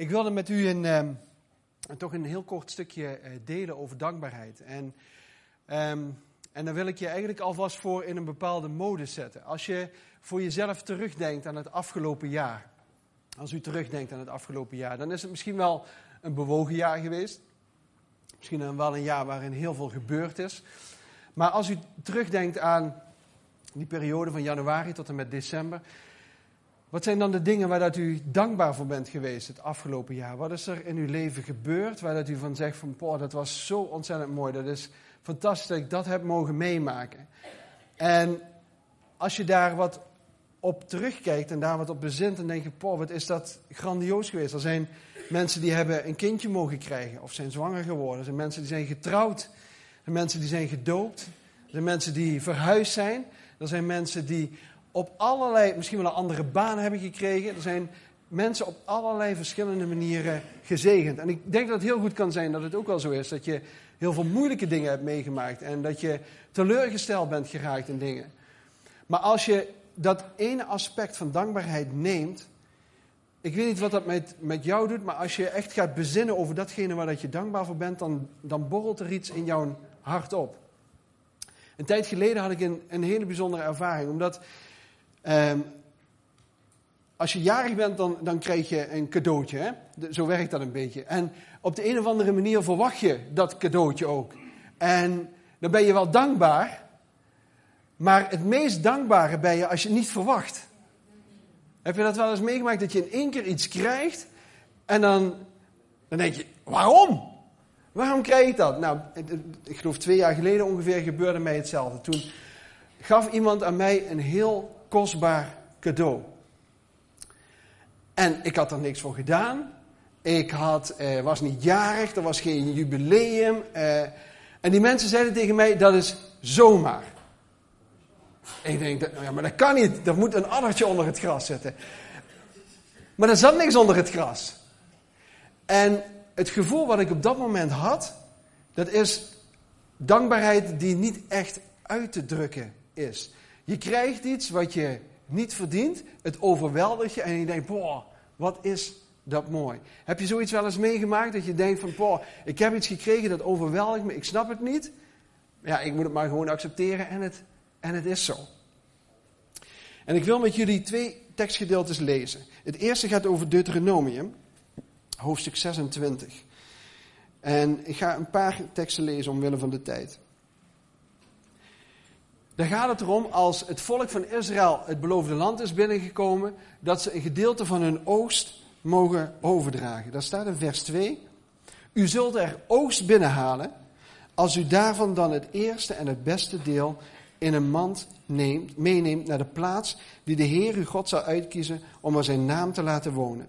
Ik wilde met u een, ehm, toch een heel kort stukje eh, delen over dankbaarheid. En, ehm, en dan wil ik je eigenlijk alvast voor in een bepaalde mode zetten. Als je voor jezelf terugdenkt aan het afgelopen jaar. Als u terugdenkt aan het afgelopen jaar, dan is het misschien wel een bewogen jaar geweest. Misschien wel een jaar waarin heel veel gebeurd is. Maar als u terugdenkt aan die periode van januari tot en met december, wat zijn dan de dingen waar dat u dankbaar voor bent geweest het afgelopen jaar? Wat is er in uw leven gebeurd waar dat u van zegt van, poh, dat was zo ontzettend mooi. Dat is fantastisch dat ik dat heb mogen meemaken. En als je daar wat op terugkijkt en daar wat op bezint, dan denk je, poh, wat is dat grandioos geweest. Er zijn mensen die hebben een kindje mogen krijgen of zijn zwanger geworden. Er zijn mensen die zijn getrouwd. Er zijn mensen die zijn gedoopt. Er zijn mensen die verhuisd zijn. Er zijn mensen die op allerlei, misschien wel een andere baan hebben gekregen. Er zijn mensen op allerlei verschillende manieren gezegend. En ik denk dat het heel goed kan zijn dat het ook wel zo is dat je heel veel moeilijke dingen hebt meegemaakt en dat je teleurgesteld bent geraakt in dingen. Maar als je dat ene aspect van dankbaarheid neemt, ik weet niet wat dat met, met jou doet, maar als je echt gaat bezinnen over datgene waar dat je dankbaar voor bent, dan, dan borrelt er iets in jouw hart op. Een tijd geleden had ik een, een hele bijzondere ervaring, omdat Um, als je jarig bent, dan, dan krijg je een cadeautje. Hè? zo werkt dat een beetje. En op de een of andere manier verwacht je dat cadeautje ook. En dan ben je wel dankbaar. Maar het meest dankbare ben je als je het niet verwacht. Heb je dat wel eens meegemaakt dat je in één keer iets krijgt en dan, dan denk je, waarom? Waarom krijg ik dat? Nou, ik geloof twee jaar geleden ongeveer gebeurde mij hetzelfde. Toen gaf iemand aan mij een heel kostbaar cadeau. En ik had er niks voor gedaan. Ik had, eh, was niet jarig, er was geen jubileum. Eh, en die mensen zeiden tegen mij, dat is zomaar. ik denk, dat, ja, maar dat kan niet. Er moet een addertje onder het gras zitten. Maar er zat niks onder het gras. En het gevoel wat ik op dat moment had, dat is dankbaarheid die niet echt uit te drukken is. Je krijgt iets wat je niet verdient, het overweldigt je en je denkt, boah, wat is dat mooi. Heb je zoiets wel eens meegemaakt dat je denkt van, boah, ik heb iets gekregen dat overweldigt me, ik snap het niet. Ja, ik moet het maar gewoon accepteren en het, en het is zo. En ik wil met jullie twee tekstgedeeltes lezen. Het eerste gaat over Deuteronomium, hoofdstuk 26. En ik ga een paar teksten lezen omwille van de tijd. Dan gaat het erom als het volk van Israël het beloofde land is binnengekomen, dat ze een gedeelte van hun oogst mogen overdragen. Dat staat in vers 2. U zult er oogst binnenhalen als u daarvan dan het eerste en het beste deel in een mand neemt, meeneemt naar de plaats die de Heer uw God zal uitkiezen om er zijn naam te laten wonen.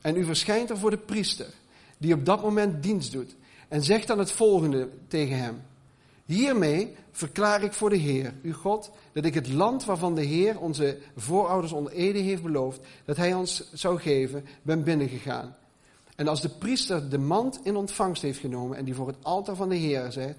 En u verschijnt er voor de priester, die op dat moment dienst doet, en zegt dan het volgende tegen hem. Hiermee verklaar ik voor de Heer, uw God, dat ik het land waarvan de Heer onze voorouders onder Ede heeft beloofd, dat Hij ons zou geven, ben binnengegaan. En als de priester de mand in ontvangst heeft genomen en die voor het altaar van de Heer zet,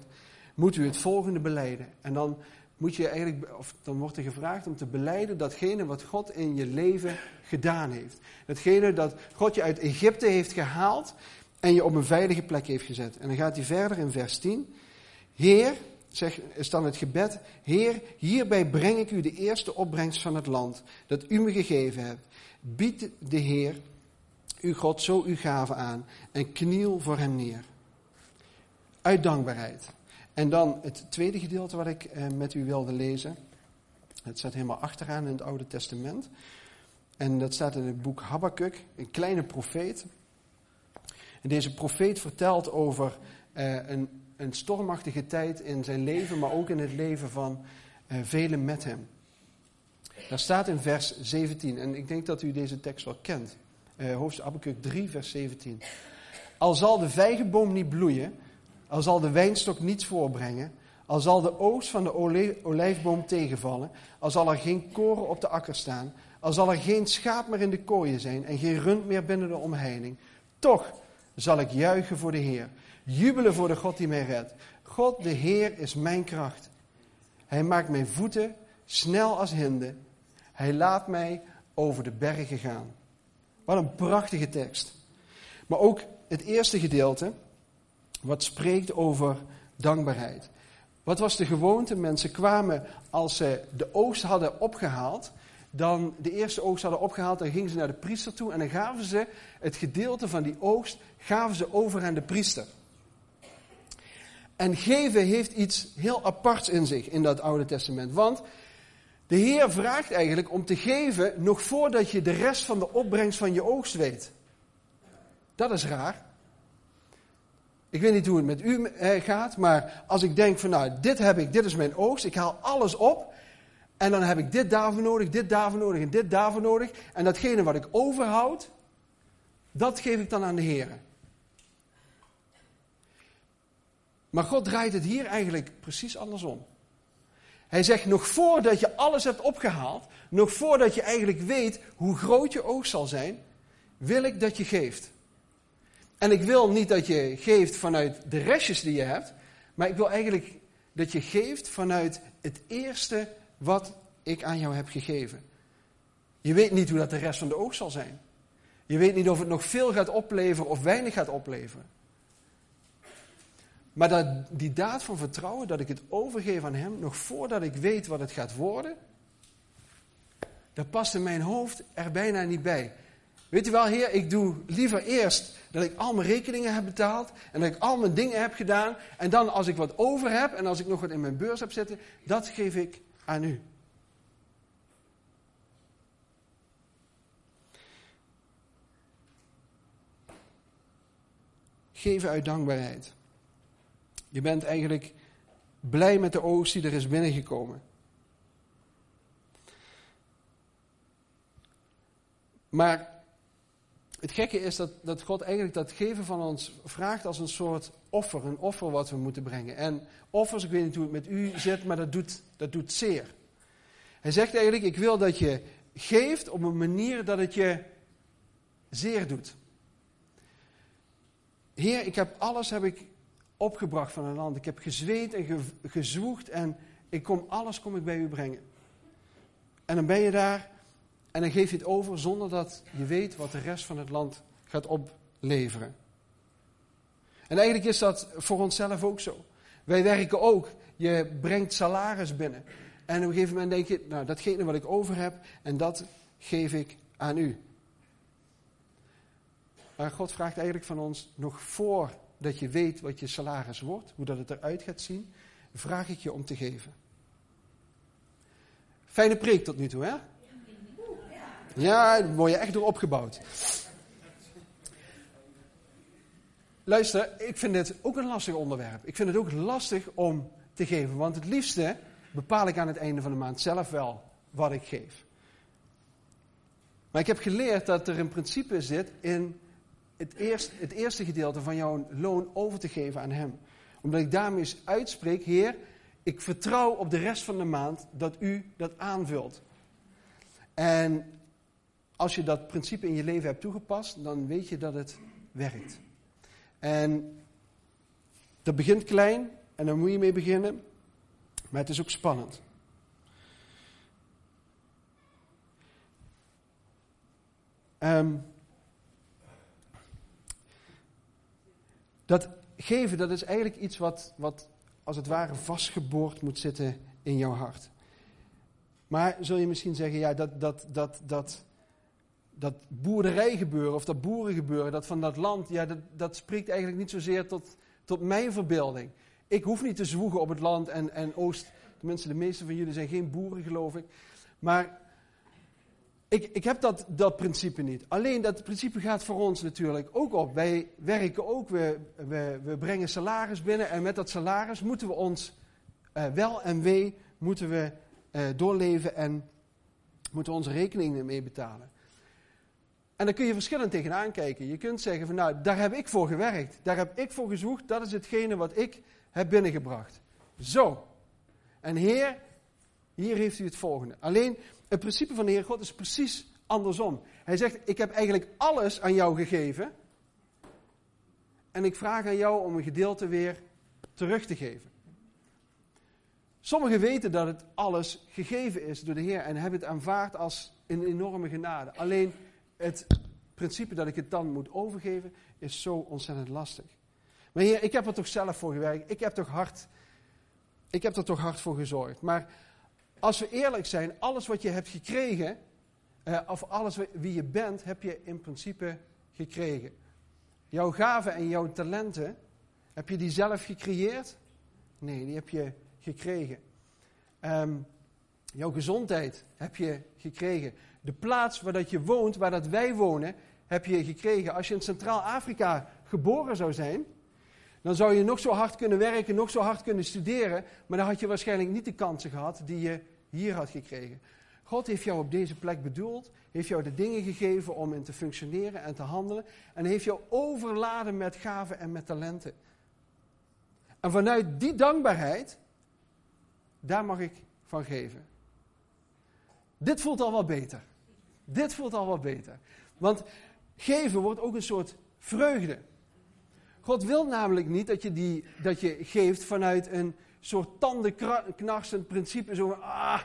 moet u het volgende beleiden. En dan moet je eigenlijk, of dan wordt er gevraagd om te beleiden datgene wat God in je leven gedaan heeft. Datgene dat God je uit Egypte heeft gehaald en je op een veilige plek heeft gezet. En dan gaat hij verder in vers 10. Heer, zeg, is dan het gebed, Heer, hierbij breng ik u de eerste opbrengst van het land dat u me gegeven hebt. Bied de Heer, uw God, zo uw gave aan en kniel voor hem neer. Uit dankbaarheid. En dan het tweede gedeelte wat ik eh, met u wilde lezen. Het staat helemaal achteraan in het Oude Testament. En dat staat in het boek Habakkuk, een kleine profeet. En deze profeet vertelt over eh, een een stormachtige tijd in zijn leven, maar ook in het leven van uh, velen met hem. Daar staat in vers 17, en ik denk dat u deze tekst wel kent. Uh, hoofdstuk 3, vers 17. Al zal de vijgenboom niet bloeien, al zal de wijnstok niets voorbrengen, al zal de oogst van de olijfboom tegenvallen, al zal er geen koren op de akker staan, al zal er geen schaap meer in de kooien zijn en geen rund meer binnen de omheining, toch zal ik juichen voor de Heer. Jubelen voor de God die mij redt. God, de Heer, is mijn kracht. Hij maakt mijn voeten snel als hinden. Hij laat mij over de bergen gaan. Wat een prachtige tekst. Maar ook het eerste gedeelte, wat spreekt over dankbaarheid. Wat was de gewoonte? Mensen kwamen als ze de oogst hadden opgehaald, dan de eerste oogst hadden opgehaald, dan gingen ze naar de priester toe en dan gaven ze het gedeelte van die oogst gaven ze over aan de priester. En geven heeft iets heel aparts in zich in dat Oude Testament. Want de Heer vraagt eigenlijk om te geven nog voordat je de rest van de opbrengst van je oogst weet. Dat is raar. Ik weet niet hoe het met u eh, gaat, maar als ik denk van nou, dit heb ik, dit is mijn oogst, ik haal alles op en dan heb ik dit daarvoor nodig, dit daarvoor nodig en dit daarvoor nodig. En datgene wat ik overhoud, dat geef ik dan aan de Heer. Maar God draait het hier eigenlijk precies andersom. Hij zegt, nog voordat je alles hebt opgehaald, nog voordat je eigenlijk weet hoe groot je oogst zal zijn, wil ik dat je geeft. En ik wil niet dat je geeft vanuit de restjes die je hebt, maar ik wil eigenlijk dat je geeft vanuit het eerste wat ik aan jou heb gegeven. Je weet niet hoe dat de rest van de oogst zal zijn. Je weet niet of het nog veel gaat opleveren of weinig gaat opleveren. Maar dat, die daad van vertrouwen, dat ik het overgeef aan Hem, nog voordat ik weet wat het gaat worden, dat past in mijn hoofd er bijna niet bij. Weet u wel, Heer, ik doe liever eerst dat ik al mijn rekeningen heb betaald en dat ik al mijn dingen heb gedaan. En dan als ik wat over heb en als ik nog wat in mijn beurs heb zitten, dat geef ik aan u. Geven uit dankbaarheid. Je bent eigenlijk blij met de oogst die er is binnengekomen. Maar het gekke is dat, dat God eigenlijk dat geven van ons vraagt als een soort offer. Een offer wat we moeten brengen. En offers, ik weet niet hoe het met u zit, maar dat doet, dat doet zeer. Hij zegt eigenlijk, ik wil dat je geeft op een manier dat het je zeer doet. Heer, ik heb alles heb ik opgebracht van een land. Ik heb gezweet en ge, gezwoegd en ik kom, alles kom ik bij u brengen. En dan ben je daar en dan geef je het over zonder dat je weet wat de rest van het land gaat opleveren. En eigenlijk is dat voor onszelf ook zo. Wij werken ook. Je brengt salaris binnen. En op een gegeven moment denk je, nou datgene wat ik over heb en dat geef ik aan u. Maar God vraagt eigenlijk van ons nog voor dat je weet wat je salaris wordt, hoe dat het eruit gaat zien, vraag ik je om te geven. Fijne preek tot nu toe, hè? Ja, daar word je echt door opgebouwd. Luister, ik vind dit ook een lastig onderwerp. Ik vind het ook lastig om te geven, want het liefste bepaal ik aan het einde van de maand zelf wel wat ik geef. Maar ik heb geleerd dat er een principe zit in het eerste, het eerste gedeelte van jouw loon over te geven aan Hem. Omdat ik daarmee uitspreek, Heer, ik vertrouw op de rest van de maand dat U dat aanvult. En als je dat principe in je leven hebt toegepast, dan weet je dat het werkt. En dat begint klein en daar moet je mee beginnen, maar het is ook spannend. Um, Dat geven, dat is eigenlijk iets wat, wat als het ware vastgeboord moet zitten in jouw hart. Maar zul je misschien zeggen, ja, dat, dat, dat, dat, dat boerderijgebeuren of dat boerengebeuren, dat van dat land, ja, dat, dat spreekt eigenlijk niet zozeer tot, tot mijn verbeelding. Ik hoef niet te zwoegen op het land en, en Oost, tenminste de meeste van jullie zijn geen boeren geloof ik. Maar ik, ik heb dat, dat principe niet. Alleen dat principe gaat voor ons natuurlijk ook op. Wij werken ook, we, we, brengen salaris binnen en met dat salaris moeten we ons uh, wel en wee moeten we, uh, doorleven en moeten we onze rekeningen mee betalen. En daar kun je verschillend tegenaan kijken. Je kunt zeggen van nou, daar heb ik voor gewerkt. Daar heb ik voor gezocht. Dat is hetgene wat ik heb binnengebracht. Zo. En Heer, hier heeft u het volgende. Alleen het principe van de Heer God is precies andersom. Hij zegt, ik heb eigenlijk alles aan jou gegeven. En ik vraag aan jou om een gedeelte weer terug te geven. Sommigen weten dat het alles gegeven is door de Heer en hebben het aanvaard als een enorme genade. Alleen het principe dat ik het dan moet overgeven, is zo ontzettend lastig. Maar Heer, ik heb er toch zelf voor gewerkt. Ik heb, toch hard, ik heb er toch hard voor gezorgd. Maar als we eerlijk zijn, alles wat je hebt gekregen, eh, of alles wie je bent, heb je in principe gekregen. Jouw gaven en jouw talenten, heb je die zelf gecreëerd? Nee, die heb je gekregen. Ehm, jouw gezondheid heb je gekregen. De plaats waar dat je woont, waar dat wij wonen, heb je gekregen. Als je in Centraal-Afrika geboren zou zijn, dan zou je nog zo hard kunnen werken, nog zo hard kunnen studeren, maar dan had je waarschijnlijk niet de kansen gehad die je hier had gekregen. God heeft jou op deze plek bedoeld, heeft jou de dingen gegeven om in te functioneren en te handelen en heeft jou overladen met gaven en met talenten. En vanuit die dankbaarheid, daar mag ik van geven. Dit voelt al wat beter. Dit voelt al wat beter. Want geven wordt ook een soort vreugde. God wil namelijk niet dat je, die, dat je geeft vanuit een soort tandenknarsend principe. Zo van, ah,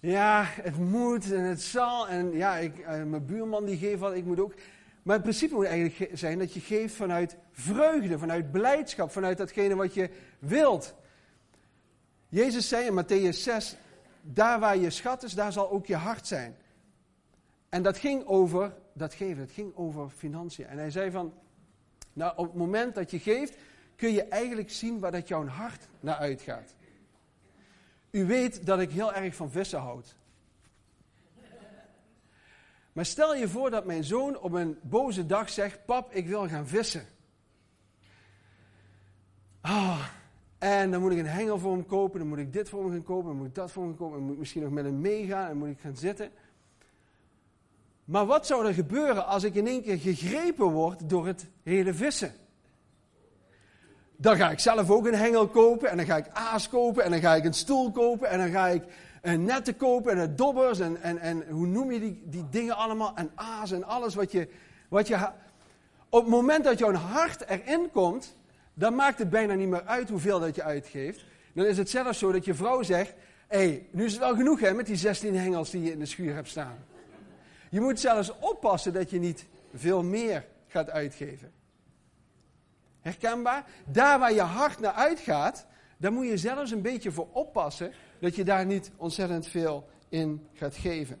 ja, het moet en het zal. En ja, ik, eh, mijn buurman die geeft wat, ik moet ook. Maar het principe moet eigenlijk zijn dat je geeft vanuit vreugde, vanuit blijdschap, vanuit datgene wat je wilt. Jezus zei in Matthäus 6, daar waar je schat is, daar zal ook je hart zijn. En dat ging over dat geven, het ging over financiën. En hij zei van, nou op het moment dat je geeft, kun je eigenlijk zien waar dat jouw hart naar uitgaat. U weet dat ik heel erg van vissen houd. Maar stel je voor dat mijn zoon op een boze dag zegt: Pap, ik wil gaan vissen. Ah, en dan moet ik een hengel voor hem kopen, dan moet ik dit voor hem gaan kopen, dan moet ik dat voor hem kopen, dan moet ik misschien nog met hem meegaan, dan moet ik gaan zitten. Maar wat zou er gebeuren als ik in één keer gegrepen word door het hele vissen? Dan ga ik zelf ook een hengel kopen en dan ga ik aas kopen en dan ga ik een stoel kopen en dan ga ik een netten kopen en dobbers en, en, en hoe noem je die, die dingen allemaal en aas en alles wat je, wat je... Op het moment dat jouw hart erin komt, dan maakt het bijna niet meer uit hoeveel dat je uitgeeft. Dan is het zelfs zo dat je vrouw zegt, hé, hey, nu is het wel genoeg hè, met die 16 hengels die je in de schuur hebt staan. Je moet zelfs oppassen dat je niet veel meer gaat uitgeven. Herkenbaar? Daar waar je hart naar uitgaat, daar moet je zelfs een beetje voor oppassen dat je daar niet ontzettend veel in gaat geven.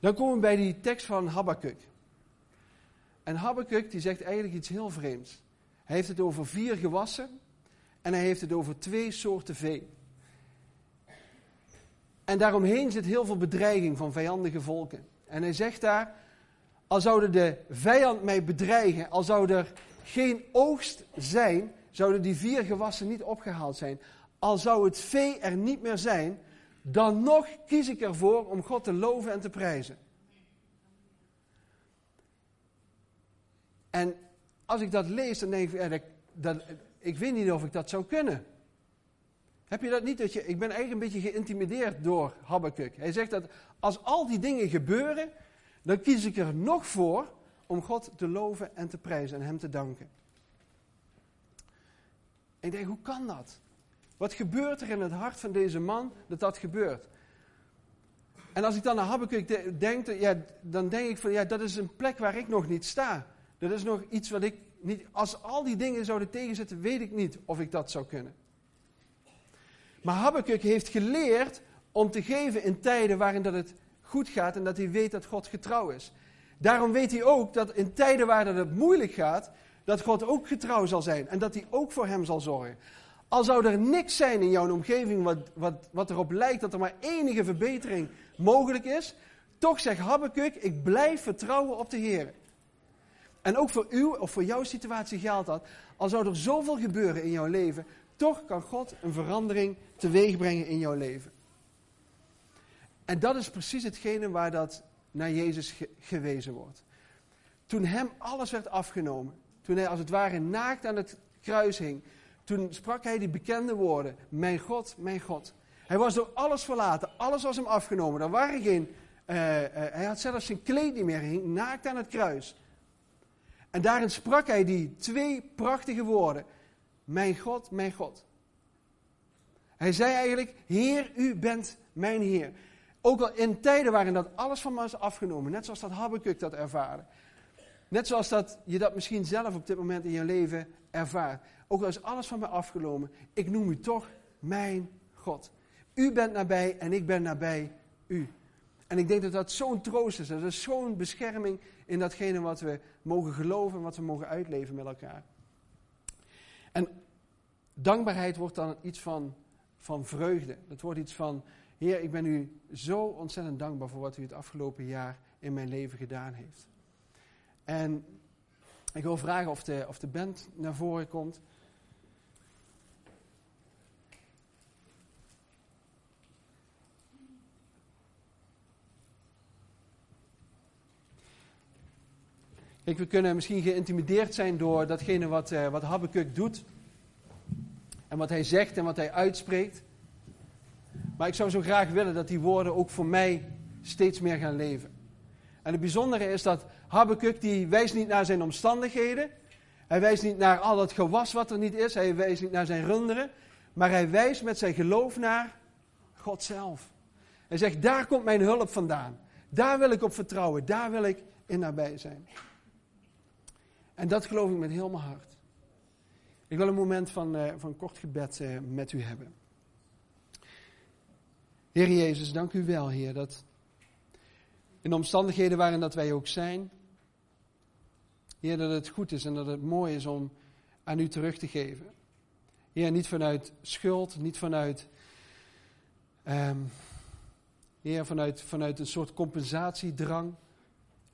Dan komen we bij die tekst van Habakkuk. En Habakkuk die zegt eigenlijk iets heel vreemds. Hij heeft het over vier gewassen en hij heeft het over twee soorten vee. En daaromheen zit heel veel bedreiging van vijandige volken. En hij zegt daar, al zouden de vijand mij bedreigen, al zou er geen oogst zijn, zouden die vier gewassen niet opgehaald zijn. Al zou het vee er niet meer zijn, dan nog kies ik ervoor om God te loven en te prijzen. En als ik dat lees, dan denk ik, ik weet niet of ik dat zou kunnen. Heb je dat niet? Dat je, ik ben eigenlijk een beetje geïntimideerd door Habakkuk. Hij zegt dat als al die dingen gebeuren, dan kies ik er nog voor om God te loven en te prijzen en Hem te danken. En ik denk, hoe kan dat? Wat gebeurt er in het hart van deze man dat dat gebeurt? En als ik dan naar Habakkuk denk, ja, dan denk ik van, ja, dat is een plek waar ik nog niet sta. Dat is nog iets wat ik niet, als al die dingen zouden tegenzitten, weet ik niet of ik dat zou kunnen. Maar Habakkuk heeft geleerd om te geven in tijden waarin dat het goed gaat en dat hij weet dat God getrouw is. Daarom weet hij ook dat in tijden waar het moeilijk gaat, dat God ook getrouw zal zijn en dat hij ook voor hem zal zorgen. Al zou er niks zijn in jouw omgeving wat, wat, wat erop lijkt dat er maar enige verbetering mogelijk is, toch zegt Habakkuk, ik blijf vertrouwen op de Heer. En ook voor u of voor jouw situatie geldt dat. Al zou er zoveel gebeuren in jouw leven, toch kan God een verandering teweeg brengen in jouw leven. En dat is precies hetgene waar dat naar Jezus gewezen wordt. Toen hem alles werd afgenomen, toen hij als het ware naakt aan het kruis hing, toen sprak hij die bekende woorden: Mijn God, mijn God. Hij was door alles verlaten, alles was hem afgenomen. Er waren geen, uh, hij had zelfs zijn kleed niet meer, hij hing naakt aan het kruis. En daarin sprak hij die twee prachtige woorden: Mijn God, mijn God. Hij zei eigenlijk: Heer, u bent mijn Heer. Ook al in tijden waarin dat alles van me is afgenomen, net zoals dat Habakkuk dat ervaarde. Net zoals dat je dat misschien zelf op dit moment in je leven ervaart. Ook al is alles van me afgenomen, ik noem u toch mijn God. U bent nabij en ik ben nabij u. En ik denk dat dat zo'n troost is. Dat is zo'n bescherming in datgene wat we mogen geloven en wat we mogen uitleven met elkaar. En dankbaarheid wordt dan iets van, van vreugde. Het wordt iets van, Heer, ik ben u zo ontzettend dankbaar voor wat u het afgelopen jaar in mijn leven gedaan heeft. En ik wil vragen of de, of de band naar voren komt. We kunnen misschien geïntimideerd zijn door datgene wat, uh, wat Habakkuk doet. En wat hij zegt en wat hij uitspreekt. Maar ik zou zo graag willen dat die woorden ook voor mij steeds meer gaan leven. En het bijzondere is dat Habakkuk die wijst niet naar zijn omstandigheden. Hij wijst niet naar al dat gewas wat er niet is. Hij wijst niet naar zijn runderen. Maar hij wijst met zijn geloof naar God zelf. Hij zegt, daar komt mijn hulp vandaan. Daar wil ik op vertrouwen. Daar wil ik in nabij zijn. En dat geloof ik met heel mijn hart. Ik wil een moment van, uh, van kort gebed uh, met u hebben. Heer Jezus, dank u wel, Heer, dat in de omstandigheden waarin dat wij ook zijn, Heer, dat het goed is en dat het mooi is om aan u terug te geven. Heer, niet vanuit schuld, niet vanuit, um, Heer, vanuit, vanuit een soort compensatiedrang.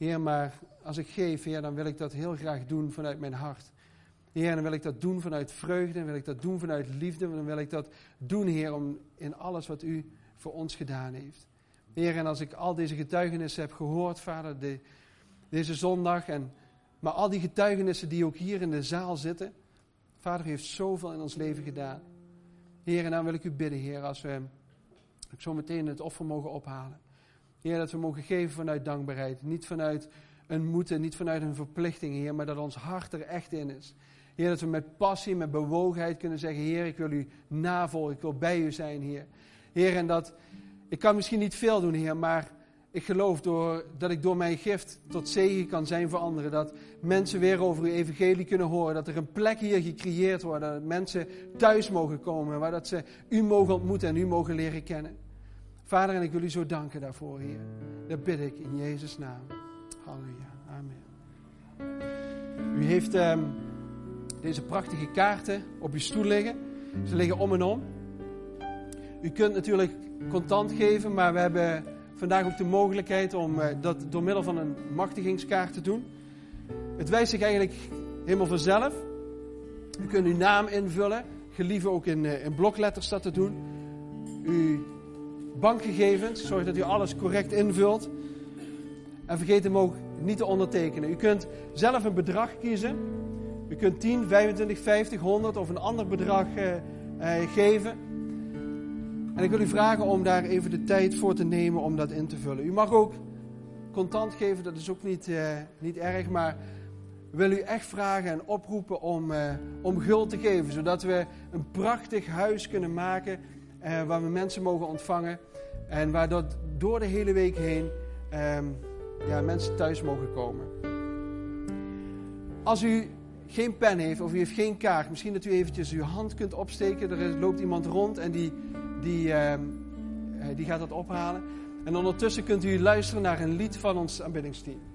Heer, maar als ik geef, Heer, dan wil ik dat heel graag doen vanuit mijn hart. Heer, dan wil ik dat doen vanuit vreugde, dan wil ik dat doen vanuit liefde, dan wil ik dat doen, Heer, om in alles wat U voor ons gedaan heeft. Heer, en als ik al deze getuigenissen heb gehoord, Vader, de, deze zondag, en, maar al die getuigenissen die ook hier in de zaal zitten, Vader heeft zoveel in ons leven gedaan. Heer, en dan wil ik u bidden, Heer, als we zo meteen het offer mogen ophalen. Heer, dat we mogen geven vanuit dankbaarheid. Niet vanuit een moeten, niet vanuit een verplichting, Heer, maar dat ons hart er echt in is. Heer, dat we met passie, met bewogenheid kunnen zeggen, Heer, ik wil u navolgen, ik wil bij u zijn, Heer. Heer, en dat, ik kan misschien niet veel doen, Heer, maar ik geloof door, dat ik door mijn gift tot zegen kan zijn voor anderen. Dat mensen weer over uw evangelie kunnen horen. Dat er een plek hier gecreëerd wordt. Dat mensen thuis mogen komen. Waar dat ze u mogen ontmoeten en u mogen leren kennen. Vader, en ik wil u zo danken daarvoor, Heer. Dat bid ik in Jezus' naam. Halleluja. Amen. U heeft um, deze prachtige kaarten op uw stoel liggen. Ze liggen om en om. U kunt natuurlijk contant geven, maar we hebben vandaag ook de mogelijkheid om uh, dat door middel van een machtigingskaart te doen. Het wijst zich eigenlijk helemaal vanzelf. U kunt uw naam invullen. Gelieve ook in, uh, in blokletters dat te doen. Uw bankgegevens, zorg dat u alles correct invult. En vergeet hem ook niet te ondertekenen. U kunt zelf een bedrag kiezen. U kunt 10, 25, 50, 100 of een ander bedrag uh, uh, geven. En ik wil u vragen om daar even de tijd voor te nemen om dat in te vullen. U mag ook contant geven, dat is ook niet, uh, niet erg, maar wil u echt vragen en oproepen om, om guld te geven, zodat we een prachtig huis kunnen maken waar we mensen mogen ontvangen en waar dat door de hele week heen um, ja, mensen thuis mogen komen. Als u geen pen heeft of u heeft geen kaart, misschien dat u eventjes uw hand kunt opsteken. Er loopt iemand rond en die, die, uh, die gaat dat ophalen. En ondertussen kunt u luisteren naar een lied van ons aanbiddingsteam.